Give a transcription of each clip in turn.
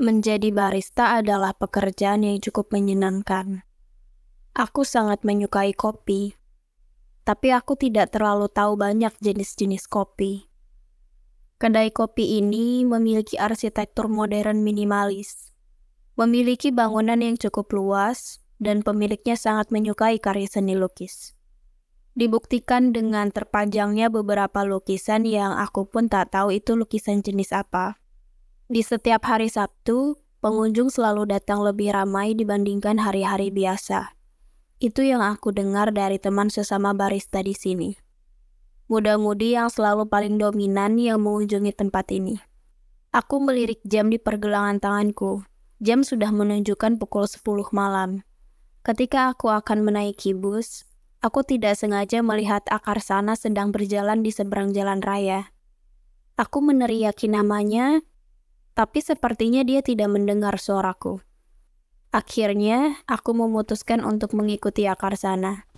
Menjadi barista adalah pekerjaan yang cukup menyenangkan. Aku sangat menyukai kopi, tapi aku tidak terlalu tahu banyak jenis-jenis kopi. Kedai kopi ini memiliki arsitektur modern minimalis, memiliki bangunan yang cukup luas, dan pemiliknya sangat menyukai karya seni lukis. Dibuktikan dengan terpajangnya beberapa lukisan yang aku pun tak tahu itu lukisan jenis apa. Di setiap hari Sabtu, pengunjung selalu datang lebih ramai dibandingkan hari-hari biasa. Itu yang aku dengar dari teman sesama barista di sini. Muda-mudi yang selalu paling dominan yang mengunjungi tempat ini. Aku melirik jam di pergelangan tanganku. Jam sudah menunjukkan pukul 10 malam. Ketika aku akan menaiki bus, aku tidak sengaja melihat akar sana sedang berjalan di seberang jalan raya. Aku meneriaki namanya, tapi sepertinya dia tidak mendengar suaraku. Akhirnya, aku memutuskan untuk mengikuti akar sana.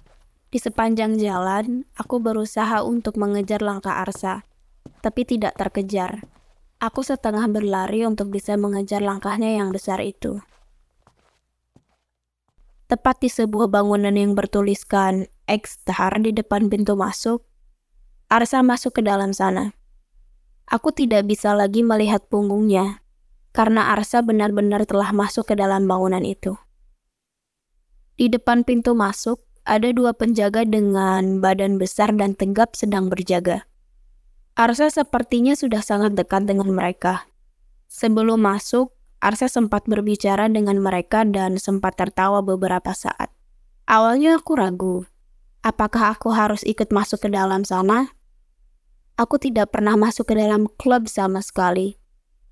Di sepanjang jalan, aku berusaha untuk mengejar langkah Arsa, tapi tidak terkejar. Aku setengah berlari untuk bisa mengejar langkahnya yang besar itu. Tepat di sebuah bangunan yang bertuliskan X-Star di depan pintu masuk, Arsa masuk ke dalam sana. Aku tidak bisa lagi melihat punggungnya, karena Arsa benar-benar telah masuk ke dalam bangunan itu. Di depan pintu masuk, ada dua penjaga dengan badan besar dan tegap sedang berjaga. Arsa sepertinya sudah sangat dekat dengan mereka. Sebelum masuk, Arsa sempat berbicara dengan mereka dan sempat tertawa beberapa saat. Awalnya aku ragu, apakah aku harus ikut masuk ke dalam sana? Aku tidak pernah masuk ke dalam klub sama sekali.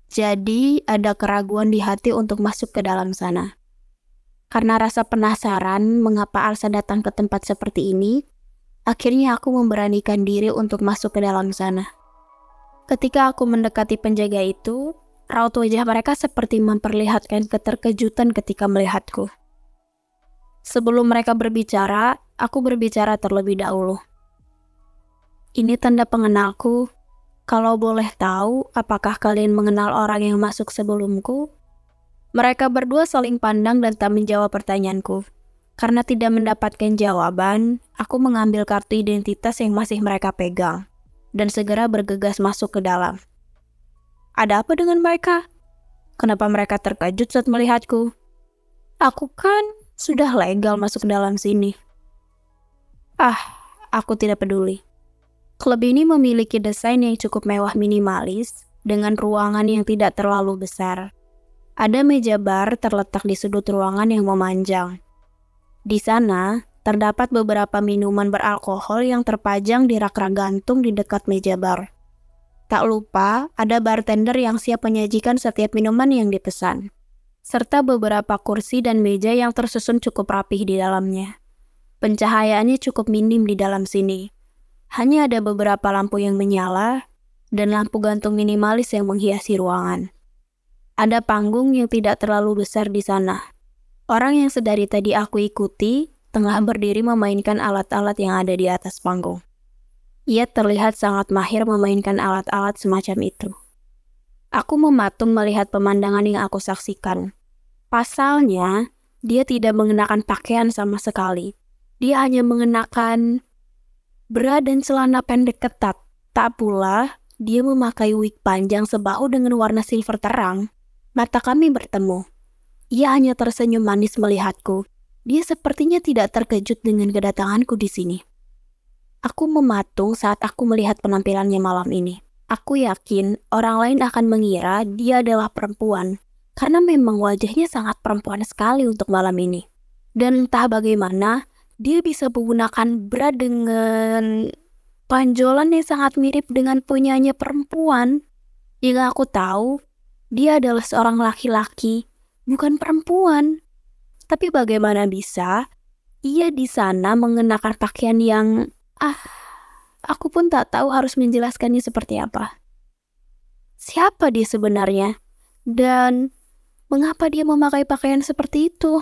Jadi, ada keraguan di hati untuk masuk ke dalam sana. Karena rasa penasaran mengapa Alsa datang ke tempat seperti ini, akhirnya aku memberanikan diri untuk masuk ke dalam sana. Ketika aku mendekati penjaga itu, raut wajah mereka seperti memperlihatkan keterkejutan ketika melihatku. Sebelum mereka berbicara, aku berbicara terlebih dahulu. Ini tanda pengenalku. Kalau boleh tahu, apakah kalian mengenal orang yang masuk sebelumku? Mereka berdua saling pandang dan tak menjawab pertanyaanku. Karena tidak mendapatkan jawaban, aku mengambil kartu identitas yang masih mereka pegang dan segera bergegas masuk ke dalam. Ada apa dengan mereka? Kenapa mereka terkejut saat melihatku? Aku kan sudah legal masuk ke dalam sini. Ah, aku tidak peduli. Klub ini memiliki desain yang cukup mewah minimalis dengan ruangan yang tidak terlalu besar. Ada meja bar terletak di sudut ruangan yang memanjang. Di sana, terdapat beberapa minuman beralkohol yang terpajang di rak-rak gantung di dekat meja bar. Tak lupa, ada bartender yang siap menyajikan setiap minuman yang dipesan, serta beberapa kursi dan meja yang tersusun cukup rapih di dalamnya. Pencahayaannya cukup minim di dalam sini, hanya ada beberapa lampu yang menyala dan lampu gantung minimalis yang menghiasi ruangan. Ada panggung yang tidak terlalu besar di sana. Orang yang sedari tadi aku ikuti tengah berdiri memainkan alat-alat yang ada di atas panggung. Ia terlihat sangat mahir memainkan alat-alat semacam itu. Aku mematung melihat pemandangan yang aku saksikan. Pasalnya, dia tidak mengenakan pakaian sama sekali. Dia hanya mengenakan bra dan celana pendek ketat. Tak pula, dia memakai wig panjang sebahu dengan warna silver terang. Mata kami bertemu. Ia hanya tersenyum manis melihatku. Dia sepertinya tidak terkejut dengan kedatanganku di sini. Aku mematung saat aku melihat penampilannya malam ini. Aku yakin orang lain akan mengira dia adalah perempuan, karena memang wajahnya sangat perempuan sekali untuk malam ini. Dan entah bagaimana, dia bisa menggunakan bra dengan panjolan yang sangat mirip dengan punyanya perempuan. Yang aku tahu, dia adalah seorang laki-laki, bukan perempuan. Tapi bagaimana bisa ia di sana mengenakan pakaian yang ah, aku pun tak tahu harus menjelaskannya seperti apa. Siapa dia sebenarnya? Dan mengapa dia memakai pakaian seperti itu?